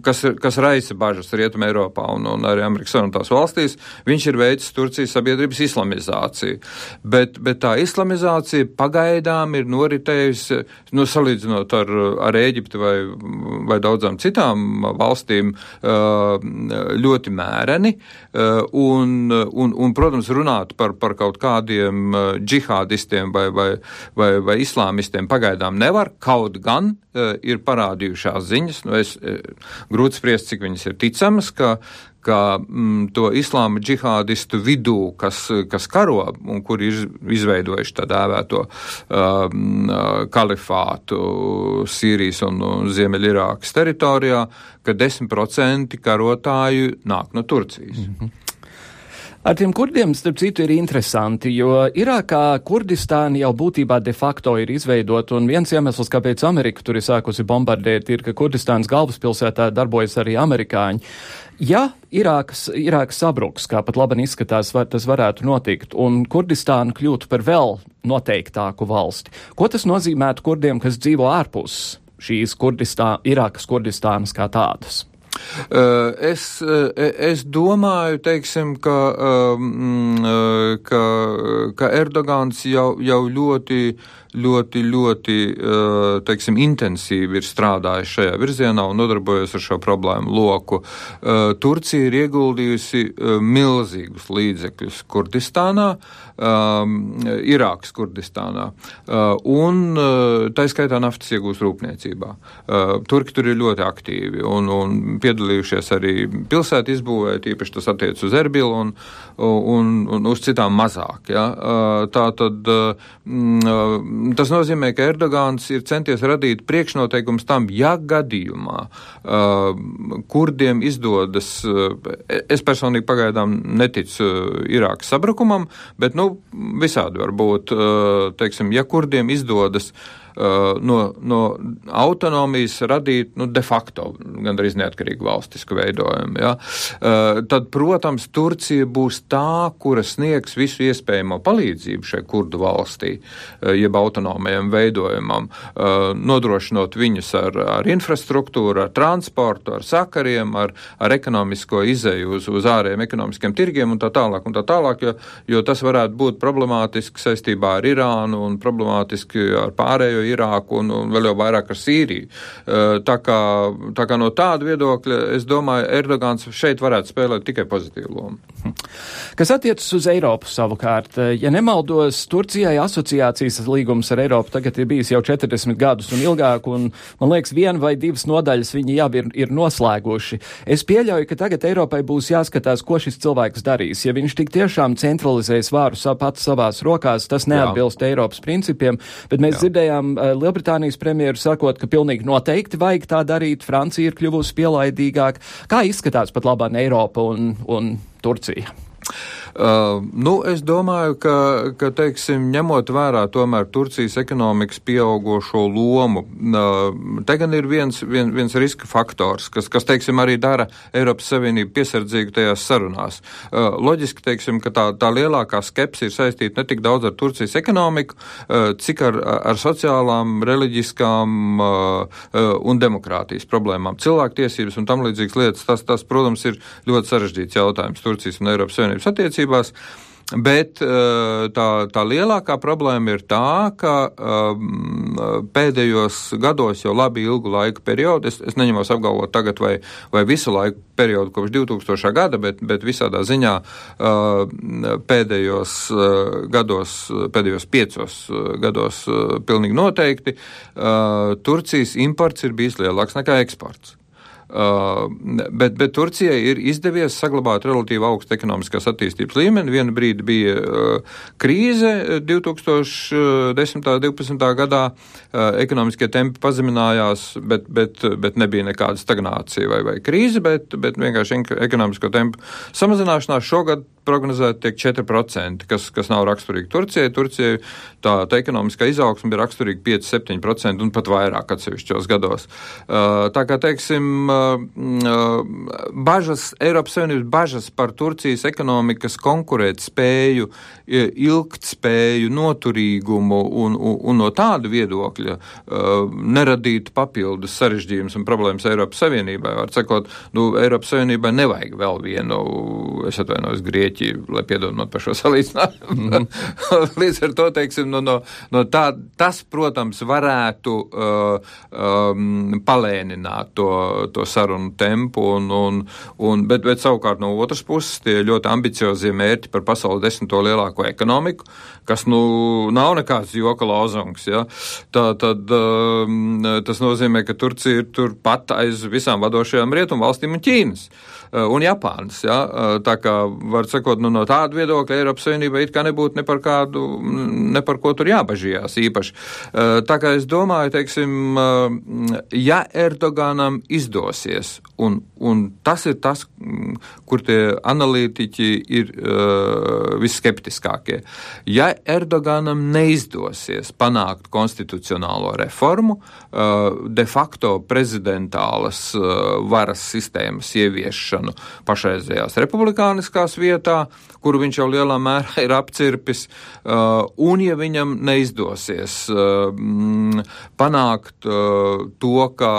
kas, kas raisa bažas Rietumē Eiropā un, un arī Amerikas Savienotās valstīs. Viņš ir veicis Turcijas sabiedrības islamizāciju. Bet, bet tā islamizācija pagaidām ir noritējusi nu, salīdzinot ar, ar Ēģipti vai, vai daudzām citām valstīm, ļoti mēreni. Un, un, un protams, runāt par, par kaut kādiem džihādistiem vai, vai, vai, vai islāmistiem pagaidām nevar, kaut gan ir parādījušās ziņas, nu es grūti spriest, cik viņas ir ticamas, ka, ka mm, to islāma džihādistu vidū, kas, kas karo un kuri ir izveidojuši tā dēvēto um, kalifātu Sīrijas un, un Ziemeļirākas teritorijā, ka 10% karotāju nāk no Turcijas. Mm -hmm. Ar tiem kurdiem, starp citu, ir interesanti, jo Irākā Kurdistāna jau būtībā de facto ir izveidota, un viens iemesls, kāpēc Amerika tur ir sākusi bombardēt, ir, ka Kurdistānas galvaspilsētā darbojas arī amerikāņi. Ja Irākas, Irākas sabruks, kā pat labi izskatās, var, tas varētu notikt, un Kurdistāna kļūtu par vēl noteiktāku valsti, ko tas nozīmētu kurdiem, kas dzīvo ārpus šīs Kurdistā, Irākas Kurdistānas kā tādas? Es, es domāju, teiksim, ka, ka, ka Erdogans jau, jau ļoti ļoti, ļoti teiksim, intensīvi ir strādājis šajā virzienā un nodarbojas ar šo problēmu loku. Turcija ir ieguldījusi milzīgus līdzekļus Kurdistānā, Irākas Kurdistānā un tā skaitā naftas iegūst rūpniecībā. Turki tur ir ļoti aktīvi un, un piedalījušies arī pilsētu izbūvē, tīpaši tas attiec uz Erbilu un, un, un uz citām mazāk. Ja? Tā tad Tas nozīmē, ka Erdogans ir centies radīt priekšnoteikums tam, ja gadījumā uh, kurdiem izdodas, uh, es personīgi pagaidām neticu uh, Irākas sabrukumam, bet nu, visādi var būt, uh, teiksim, ja kurdiem izdodas uh, no, no autonomijas radīt nu, de facto gandrīz neatkarīgu valstisku veidojumu. Ja? Uh, tad, protams, Turcija būs tā, kura sniegs visu iespējamo palīdzību šai kurdu valstī, uh, jeb autonomajam veidojumam, nodrošinot viņus ar, ar infrastruktūru, ar transportu, ar sakariem, ar, ar ekonomisko izēju uz, uz ārējiem ekonomiskiem tirgiem un tā tālāk. Un tā tālāk jo, jo tas varētu būt problemātiski saistībā ar Irānu un problemātiski ar pārējo Irāku un, un vēl jau vairāk ar Sīriju. Eh, tā kā, tā kā no tāda viedokļa es domāju, Erdogans šeit varētu spēlēt tikai pozitīvu lomu. Kas attiecas uz Eiropu savukārt, eh, ja nemaldos, Turcijai asociācijas līgums ar Eiropu tagad ir bijis jau 40 gadus un ilgāk, un man liekas, viena vai divas nodaļas viņi jau ir, ir noslēguši. Es pieļauju, ka tagad Eiropai būs jāskatās, ko šis cilvēks darīs. Ja viņš tik tiešām centralizēs vāru pats savās rokās, tas neatbilst Jā. Eiropas principiem, bet mēs Jā. dzirdējām Lielbritānijas premjeru sakot, ka pilnīgi noteikti vajag tā darīt, Francija ir kļuvusi pielaidīgāk. Kā izskatās pat labāk Eiropa un, un Turcija? Uh, nu, es domāju, ka, ka teiksim, ņemot vērā tomēr Turcijas ekonomikas pieaugošo lomu, uh, te gan ir viens, vien, viens riska faktors, kas, kas teiksim, arī dara Eiropas Savienību piesardzīgu tajās sarunās. Uh, loģiski, teiksim, ka tā, tā lielākā skepsi ir saistīta ne tik daudz ar Turcijas ekonomiku, uh, cik ar, ar sociālām, reliģiskām uh, un demokrātijas problēmām. Cilvēktiesības un tam līdzīgas lietas, tas, tas, protams, ir ļoti sarežģīts jautājums Turcijas un Eiropas Savienības attiecībās attiecībās. Bet eh, tā, tā lielākā problēma ir tā, ka um, pēdējos gados jau labi ilgu laiku periodu, es, es neņemos apgalvot tagad vai, vai visu laiku periodu kopš 2000. gada, bet, bet visādā ziņā uh, pēdējos uh, gados, pēdējos piecos uh, gados uh, pilnīgi noteikti Turcijas imports ir bijis lielāks nekā eksports. Uh, bet, bet Turcijai ir izdevies saglabāt relatīvi augstu ekonomiskās attīstības līmeni. Vienu brīdi bija uh, krīze 2010. un 2012. gadā, uh, ekonomiskie tempi pazeminājās, bet, bet, bet nebija nekāda stagnācija vai, vai krīze, bet, bet vienkārši ekonomisko tempu samazināšanās šogad prognozēti tiek 4%, kas, kas nav raksturīgi Turcijai. Turcijai tā, tā ekonomiskā izaugsme ir raksturīga 5-7% un pat vairāk atsevišķos gados. Tā kā, teiksim, bažas, Eiropas Savienības bažas par Turcijas ekonomikas konkurēt spēju, ilgtspēju, noturīgumu un, un, un no tāda viedokļa neradīt papildus sarežģījumus un problēmas Eiropas Savienībai. Var sakot, nu, Eiropas Savienībai nevajag vēl vienu, es atvainojos, Grieķiju lai piedod man par šo salīdzinājumu. Mm <laughs> -hmm. Līdz ar to, teiksim, no, no, no tā, tas, protams, varētu uh, um, palēnināt to, to sarunu tempu, un, un, un, bet, bet savukārt no otras puses tie ļoti ambiciozie mērķi par pasaules desmito lielāko ekonomiku, kas nu nav nekāds joka lozungs. Ja? Tā, tad um, tas nozīmē, ka Turcija ir turpat aiz visām vadošajām rietumu valstīm un Ķīnas. Uh, un Japānas. Ja? Uh, tā kā var sakot, nu, no tāda viedokļa Eiropas Savienība it kā nebūtu ne par kādu, ne par ko tur jābažījās īpaši. Uh, tā kā es domāju, teiksim, ja Erdoganam izdosies, un, un tas ir tas, mm, kur tie analītiķi ir visskeptiskākie, ja Erdoganam neizdosies panākt konstitucionālo reformu, de facto prezidentālas varas sistēmas ieviešanu, pašreizējās republikāniskās vietā, kuru viņš jau lielā mērā ir apcirpis, uh, un ja viņam neizdosies uh, panākt uh, to, ka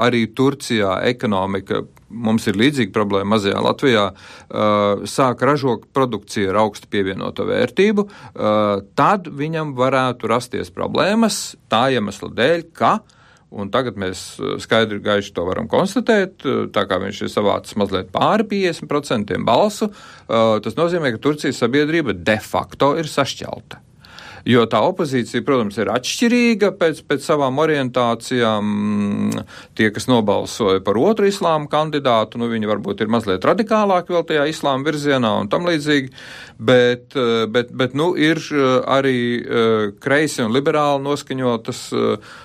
arī Turcijā ekonomika mums ir līdzīga problēma mazajā Latvijā, sāk ražot produkciju ar augstu pievienoto vērtību, tad viņam varētu rasties problēmas tā iemesla dēļ, ka Un tagad mēs skaidri gaiši to varam konstatēt. Tā kā viņš ir savācis mazliet pāri 50% balsu, tas nozīmē, ka Turcijas sabiedrība de facto ir sašķelta. Jo tā opozīcija, protams, ir atšķirīga pēc, pēc savām orientācijām. Tie, kas nobalsoja par otru islāma kandidātu, nu, viņi varbūt ir mazliet radikālāki vēl tajā islāma virzienā un tam līdzīgi. Bet, bet, bet nu, ir arī eh, kreisi un liberāli noskaņotas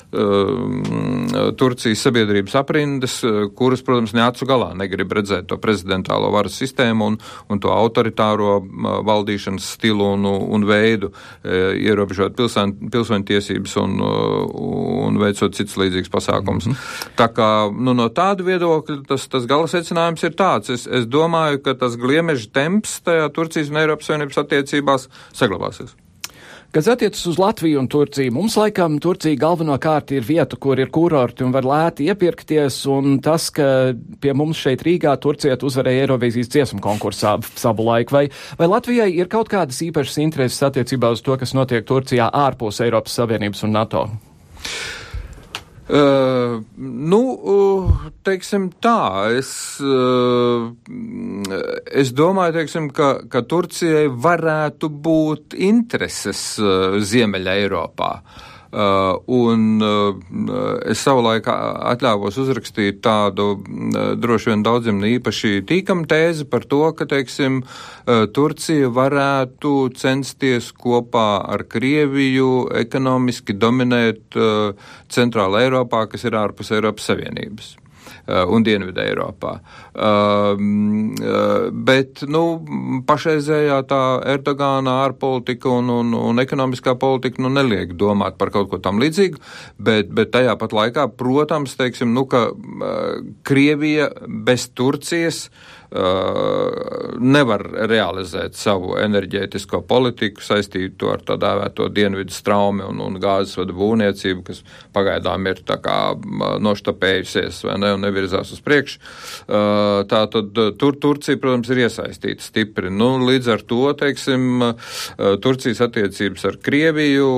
Turcijas sabiedrības aprindas, uh, kuras, protams, neacu galā negrib redzēt to prezidentālo varas sistēmu un, un to autoritāro uh, valdīšanas stilu un, un veidu, ierobežot pilsoņu tiesības un, un veicot citas līdzīgas pasākums. Mm -hmm. Tā kā nu, no tāda viedokļa tas, tas gala secinājums ir tāds. Es, es domāju, ka tas gliemeža temps tajā Turcijas un Eiropas Savienības attiecībās saglabāsies. Kas attiecas uz Latviju un Turciju, mums laikam Turcija galvenokārt ir vieta, kur ir kurorti un var lēti iepirkties, un tas, ka pie mums šeit Rīgā Turciet uzvarēja Eirovīzijas dziesmu konkursā savu laiku, vai, vai Latvijai ir kaut kādas īpašas intereses attiecībā uz to, kas notiek Turcijā ārpus Eiropas Savienības un NATO? Uh, nu, teiksim tā, es, uh, es domāju, teiksim, ka, ka Turcijai varētu būt intereses uh, Ziemeļa Eiropā. Uh, Uh, un uh, es savulaik atļāvos uzrakstīt tādu uh, droši vien daudziem īpaši tīkam tēzi par to, ka, teiksim, Turcija varētu censties kopā ar Krieviju ekonomiski dominēt Centrāla Eiropā, kas ir ārpus Eiropas Savienības. Uh, un Dienvidē Eiropā. Um, uh, bet, nu, pašreizējā tā Erdogāna ārpolitika un, un, un ekonomiskā politika, nu, neliek domāt par kaut ko tam līdzīgu, bet, bet tajā pat laikā, protams, teiksim, nu, ka uh, Krievija bez Turcijas uh, nevar realizēt savu enerģētisko politiku saistītu ar tā dēvēto dienvidu straumi un, un gāzes vadu būvniecību, kas pagaidām ir noštapējusies ne un nevirzās uz priekšu. Tā tad tur Turcija, protams, ir iesaistīta stipri. Nu, līdz ar to, teiksim, Turcijas attiecības ar Krieviju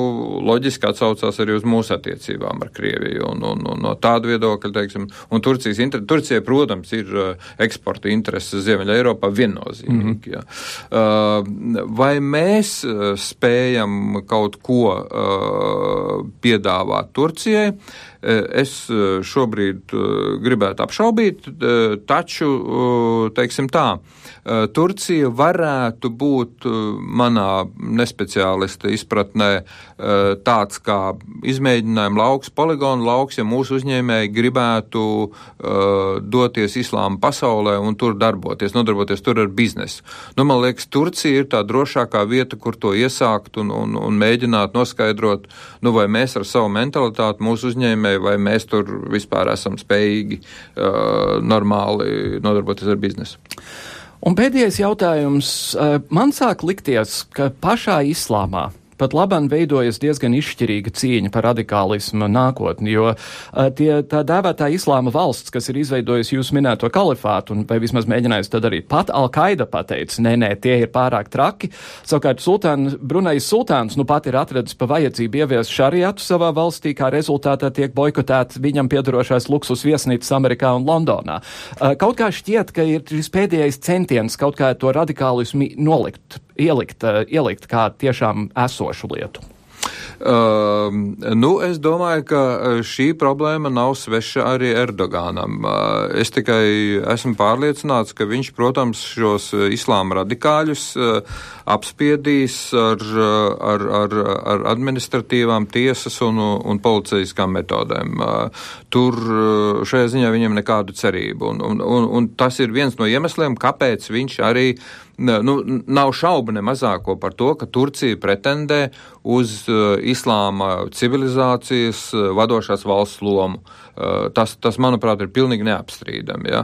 loģiski atsaucās arī uz mūsu attiecībām ar Krieviju un, un, un no tāda viedokļa, teiksim, un Turcijas, Turcija, protams, ir eksporta interesi intereses Ziemeļa Eiropā viennozīmīgi. Mm -hmm. Vai mēs uh, spējam kaut ko uh, piedāvāt Turcijai? Es šobrīd gribētu apšaubīt, taču, teiksim tā, Eh, Turcija varētu būt eh, manā nespeciālista izpratnē eh, tāds kā izmēģinājuma lauks, poligonu lauks, ja mūsu uzņēmēji gribētu doties islāma pasaulē un tur darboties, nodarboties tur ar biznesu. Nu, man liekas, Turcija ir tā drošākā vieta, kur to iesākt un, un, un mēģināt noskaidrot, nu, vai mēs ar savu mentalitāti, mūsu uzņēmēji, vai mēs tur vispār esam spējīgi uh, normāli nodarboties ar biznesu. Un pēdējais jautājums. Eh, man sāk likties, ka pašā islāmā pat labam veidojas diezgan izšķirīga cīņa par radikālismu nākotni, jo tie, tā dēvētā islāma valsts, kas ir izveidojusi jūs minēto kalifātu, un vai vismaz mēģinājusi to darīt, pat Al-Qaida pateica, nē, nē, tie ir pārāk traki. Savukārt sultān, Brunais sultāns nu pat ir atradis pa vajadzību ieviest šariatu savā valstī, kā rezultātā tiek boikotēts viņam piedarošais luksus viesnīcas Amerikā un Londonā. Kaut kā šķiet, ka ir šis pēdējais centiens kaut kā to radikālismu nolikt ielikt, eh, ielikt kā tiešām esošu lietu? Uh, nu, es domāju, ka eh, šī problēma nav sveša arī Erdogānam. Uh, es tikai esmu pārliecināts, ka viņš, protams, šos islāma radikāļus uh, apspiedīs ar, ar, ar, ar administratīvām tiesas un, un policijaskām metodēm. Uh, tur šajā ziņā viņam nekādu cerību. Un, un, un, un tas ir viens no iemesliem, kāpēc viņš arī nu, nav šaubu ne mazāko par to, ka Turcija pretendē uz islāma civilizācijas vadošās valsts lomu. Tas, tas, manuprāt, ir pilnīgi neapstrīdami. Ja?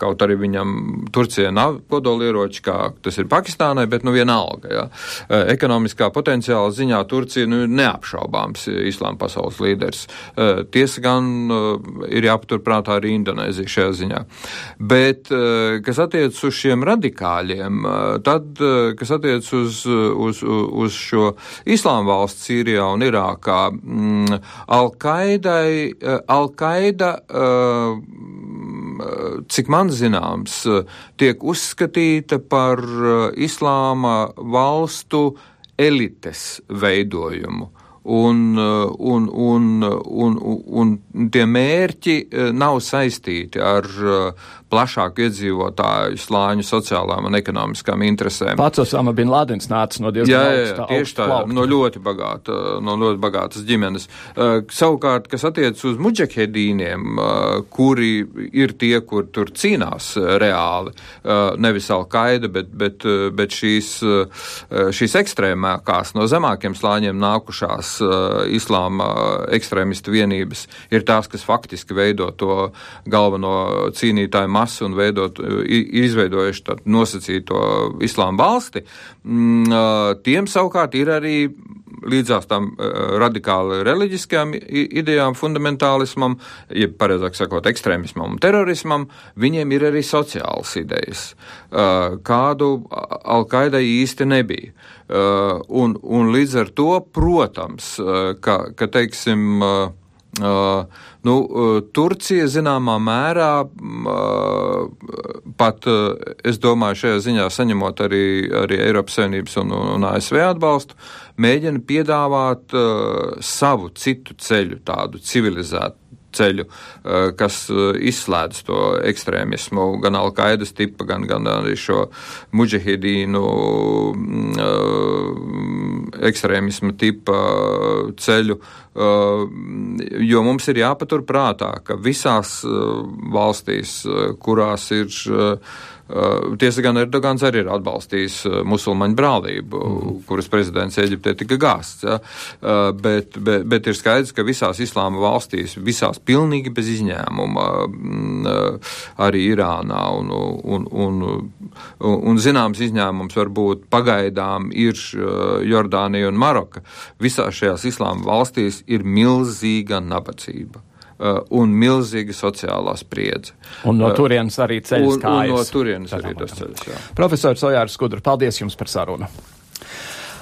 Kaut arī viņam Turcija nav kodolieroči, kā tas ir Pakistānai, bet nu vienalga. Ja? Ekonomiskā potenciāla ziņā Turcija nu, neapšaubāms islāma pasaules līderis. Tiesa gan ir jāpaturprātā arī Indonēzija šajā ziņā. Bet, kas attiec uz šiem radikāļiem, tad, kas attiec uz, uz, uz šo islāma valsts Sīrijā un Irākā, mm, Al-Qaidai, Al-Qaida, uh, cik man zināms, tiek uzskatīta par uh, islāma valstu elites veidojumu. Uh, un, un, un, un, un tie mērķi nav saistīti ar plašāku iedzīvotāju slāņu sociālām un ekonomiskām interesēm. Pats Osama bin Ladens nāca no diezgan jā, jā, jā, tieši tā, plaukta. no ļoti, bagāta, no ļoti bagātas ģimenes. Uh, savukārt, kas attiec uz muģehedīniem, uh, kuri ir tie, kur tur cīnās uh, reāli, uh, nevis Al-Qaida, bet, bet, bet šīs, šīs ekstrēmākās no zemākiem slāņiem nākušās islāma ekstrēmistu vienības ir tās, kas faktiski veido to galveno cīnītāju masu masu un veidot, izveidojuši tādu nosacīto islāma valsti, mm, tiem savukārt ir arī līdzās tam radikāli reliģiskajām idejām, fundamentālismam, ja pareizāk sakot, ekstrēmismam un terorismam, viņiem ir arī sociālas idejas, kādu Alkaidai īsti nebija. Un, un līdz ar to, protams, ka, ka teiksim, Uh, nu, uh, Turcija zināmā mērā uh, pat, uh, es domāju, šajā ziņā saņemot arī, arī Eiropas Savienības un, un ASV atbalstu, mēģina piedāvāt savu citu ceļu, tādu civilizētu ceļu, uh, kas izslēdz to ekstrēmismu, gan Alkaidas tipa, gan, gan arī šo muģehidīnu ekstrēmismu tipa ceļu. Jo mums ir jāpatur prātā, ka visās valstīs, kurās ir tiesa gan Erdogans arī ir atbalstījis uh, musulmaņu brālību, mm. kuras prezidents Eģiptē tika gāsts. Ja? Uh, bet, bet, bet ir skaidrs, ka visās islāma valstīs, visās pilnīgi bez izņēmuma, mm, arī Irānā un, un, un, un, un zināms izņēmums varbūt pagaidām ir Jordānija un Maroka. Visās šajās islāma valstīs ir milzīga nabadzība. Uh, un milzīga sociālā spriedze. Un no uh, turienes arī ceļš kājas. Un no turienes arī tas ceļš, jā. Profesors Ojārs Skudra, paldies jums par sarunu.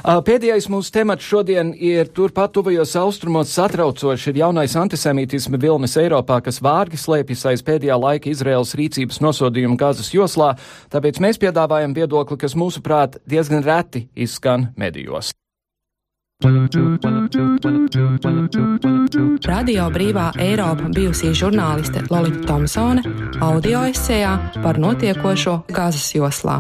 Uh, pēdējais mūsu temats šodien ir turpat tuvajos austrumos satraucoši ir jaunais antisemītisma vilnis Eiropā, kas vārgi slēpjas aiz pēdējā laika Izraels rīcības nosodījuma gazas joslā, tāpēc mēs piedāvājam viedokli, kas mūsuprāt diezgan reti izskan medijos. Radio Brīvā Eiropa bijusī žurnāliste Lorita Thompsone audio esejā par notiekošo Gāzes joslā.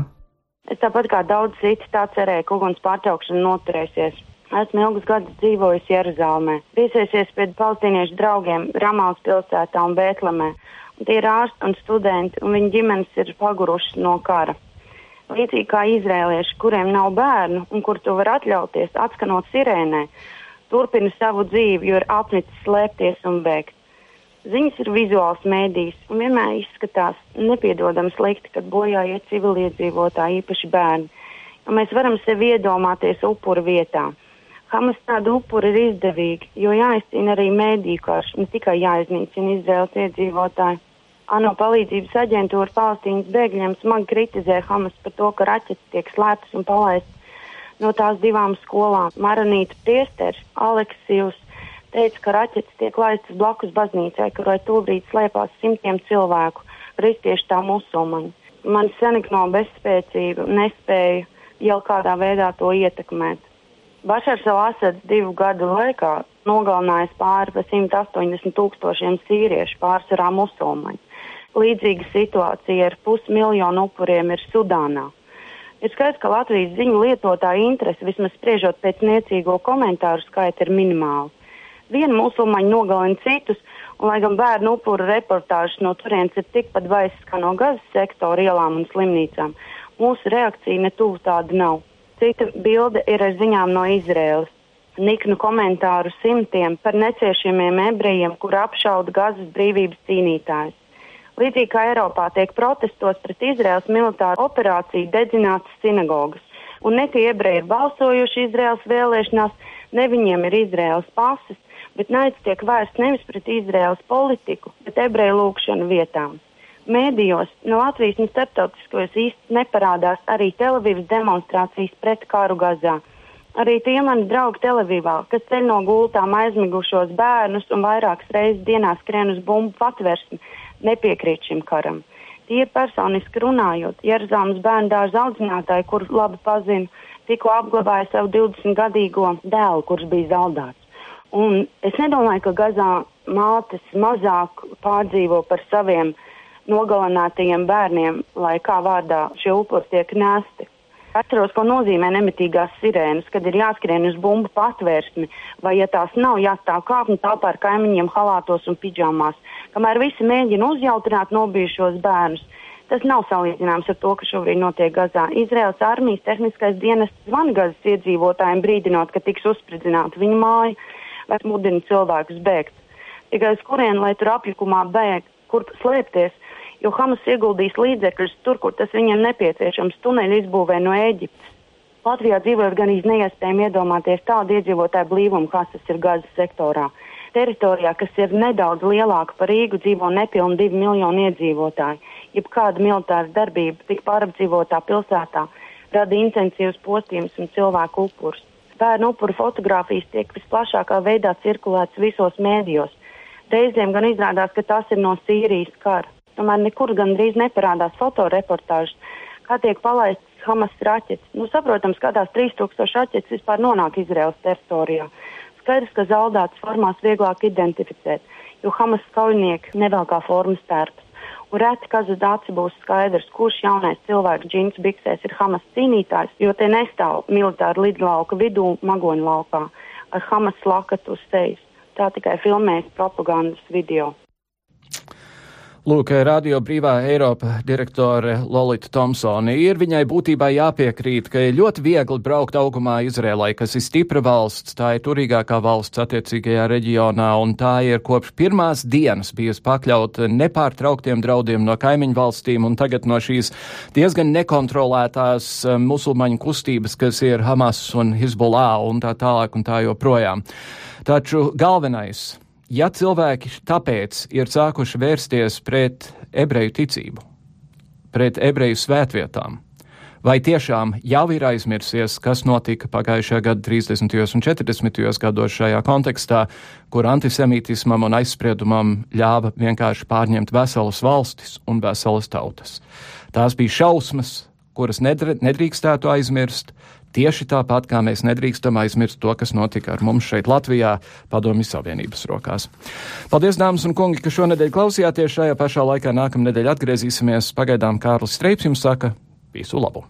Es tāpat kā daudz citi tā cerēju, ka uguns pārtraukšana noturēsies. Esmu ilgus gadus dzīvojusi Jeruzalemē, viesiesies pie palestīniešu draugiem Ramāls pilsētā un Bētlemē. Un tie ir ārsti un studenti, un viņu ģimenes ir pagurušas no kara līdzīgi kā izrēlieši, kuriem nav bērnu un kur to var atļauties, atskanot sirēnē, turpina savu dzīvi, jo ir apnicis slēpties un bēgt. Ziņas ir vizuāls mēdījis un vienmēr izskatās nepiedodami slikti, kad bojā iet civiliedzīvotāji, īpaši bērni. Un mēs varam sevi iedomāties upuru vietā. Hamas tādu upuru ir izdevīgi, jo jāizcīna arī mēdīju karš, ne tikai jāiznīcina Izraels iedzīvotāji. ANO palīdzības aģentūra Palestīnas bēgļiem smagi kritizē Hamas par to, ka raķetes tiek slēptas un palaistas no tās divām skolām. Maranīta priesteris Aleksijus teica, ka raķetes tiek laistas blakus baznīcai, kurai tūlīt slēpās simtiem cilvēku, kristieši tā musulmaņi. Man senikno bezspēcība nespēja jau kādā veidā to ietekmēt. Bašars Alasads divu gadu laikā nogalinājis pāri pa 180 tūkstošiem sīriešu, pārsvarā musulmaņu. Līdzīga situācija ar pusmiljonu upuriem ir Sudānā. Ir skaidrs, ka Latvijas ziņu lietotāju interese, vismaz spriežot pēc niecīgo komentāru skaita, ir minimāla. Viena musulmaņa nogalina citus, un lai gan bērnu upuru reportāžas no turienes ir tikpat baisas kā no gazas sektora ielām un slimnīcām, Mūsu reakcija ne tuvu tāda nav. Cita bilde ir ar ziņām no Izraēlas. Niknu komentāru simtiem par neciešamiem ebrejiem, kur apšauda gazas brīvības cīnītājus. Līdzīgi kā Eiropā tiek protestos pret Izraels militāru operāciju dedzinātas sinagogas, un ne tie ebreji ir balsojuši Izraels vēlēšanās, ne viņiem ir Izraels pases, bet naids tiek vērsts nevis pret Izraels politiku, bet ebreju lūkšanu vietām. Mēdījos, no Latvijas un starptautiskajos īsti neparādās arī Televīvas demonstrācijas pret karu Gazā. Arī tie mani draugi Televīvā, kas ceļ no gultām aizmigušos bērnus un vairākas reizes dienā skrien uz bumbu patversmi, nepiekrīt šim karam. Tie personiski runājot, Jeruzalemes bērnu dārza audzinātāji, kurus labi pazinu, tikko apglabāja savu 20-gadīgo dēlu, kurš bija zaudēts. Un es nedomāju, ka Gazā mātes mazāk pārdzīvo par saviem nogalinātajiem bērniem, lai kā vārdā šie upuri tiek nesti. Atceros, ko nozīmē nemitīgās sirēnas, kad ir jāskrien uz bumbu patvērsmi, vai, ja tās nav, jāstāv kāpņu telpā ar kaimiņiem halātos un pidžamās, kamēr visi mēģina uzjautrināt nobijušos bērnus. Tas nav salīdzināms ar to, kas šobrīd notiek Gazā. Izraels armijas tehniskais dienests zvana Gazas iedzīvotājiem, brīdinot, ka tiks uzspridzināta viņa māja, vai mudina cilvēkus bēgt. Tikai uz kurien, lai tur apjukumā bēg, kur slēpties, jo Hamas ieguldīs līdzekļus tur, kur tas viņam nepieciešams - tuneļu izbūvē no Ēģiptes. Latvijā dzīvojot gan iespējami iedomāties tādu iedzīvotāju blīvumu, kāds tas ir Gazas sektorā. Teritorijā, kas ir nedaudz lielāka par Rīgu, dzīvo nepilni divi miljoni iedzīvotāji. Jebkāda militāra darbība tik pārapdzīvotā pilsētā rada intensīvus postījumus un cilvēku upurus. Bērnu upuru fotografijas tiek visplašākā veidā cirkulētas visos mēdījos. Reizēm gan izrādās, ka tas ir no Sīrijas kara. Tomēr nekur gandrīz neparādās fotoreportāžas, kā tiek palaistas Hamas raķetes. Nu, saprotams, kādās 3000 raķetes vispār nonāk Izraels teritorijā. Skaidrs, ka zaudētas formās vieglāk identificēt, jo Hamas kaujinieki nevelkā formas tērpas. Un reti, uz aci būs skaidrs, kurš jaunais cilvēks džins biksēs ir Hamas cīnītājs, jo te nestāv militāri lidlauka vidū magoņu laukā ar Hamas lakatu uz sejas. Tā tikai filmēs propagandas video. Lūk, Radio Brīvā Eiropa direktore Lolita Thompsone ir viņai būtībā jāpiekrīt, ka ir ļoti viegli braukt augumā Izrēlai, kas ir stipra valsts, tā ir turīgākā valsts attiecīgajā reģionā, un tā ir kopš pirmās dienas bijusi pakļaut nepārtrauktiem draudiem no kaimiņu valstīm, un tagad no šīs diezgan nekontrolētās eh, musulmaņu kustības, kas ir Hamas un Hezbollah un tā tālāk un tā joprojām. Taču galvenais ja cilvēki tāpēc ir sākuši vērsties pret ebreju ticību, pret ebreju svētvietām, vai tiešām jau ir aizmirsies, kas notika pagājušajā gada 30. un 40. gados šajā kontekstā, kur antisemītismam un aizspriedumam ļāva vienkārši pārņemt veselas valstis un veselas tautas. Tās bija šausmas, kuras nedrīkstētu aizmirst, Tieši tāpat kā mēs nedrīkstam aizmirst to, kas notika ar mums šeit Latvijā, Padomju Savienības rokās. Paldies, dāmas un kungi, ka šonadēļ klausījāties. Šajā pašā laikā nākamnedēļ atgriezīsimies. Pagaidām Kārlis Streips jums saka visu labu!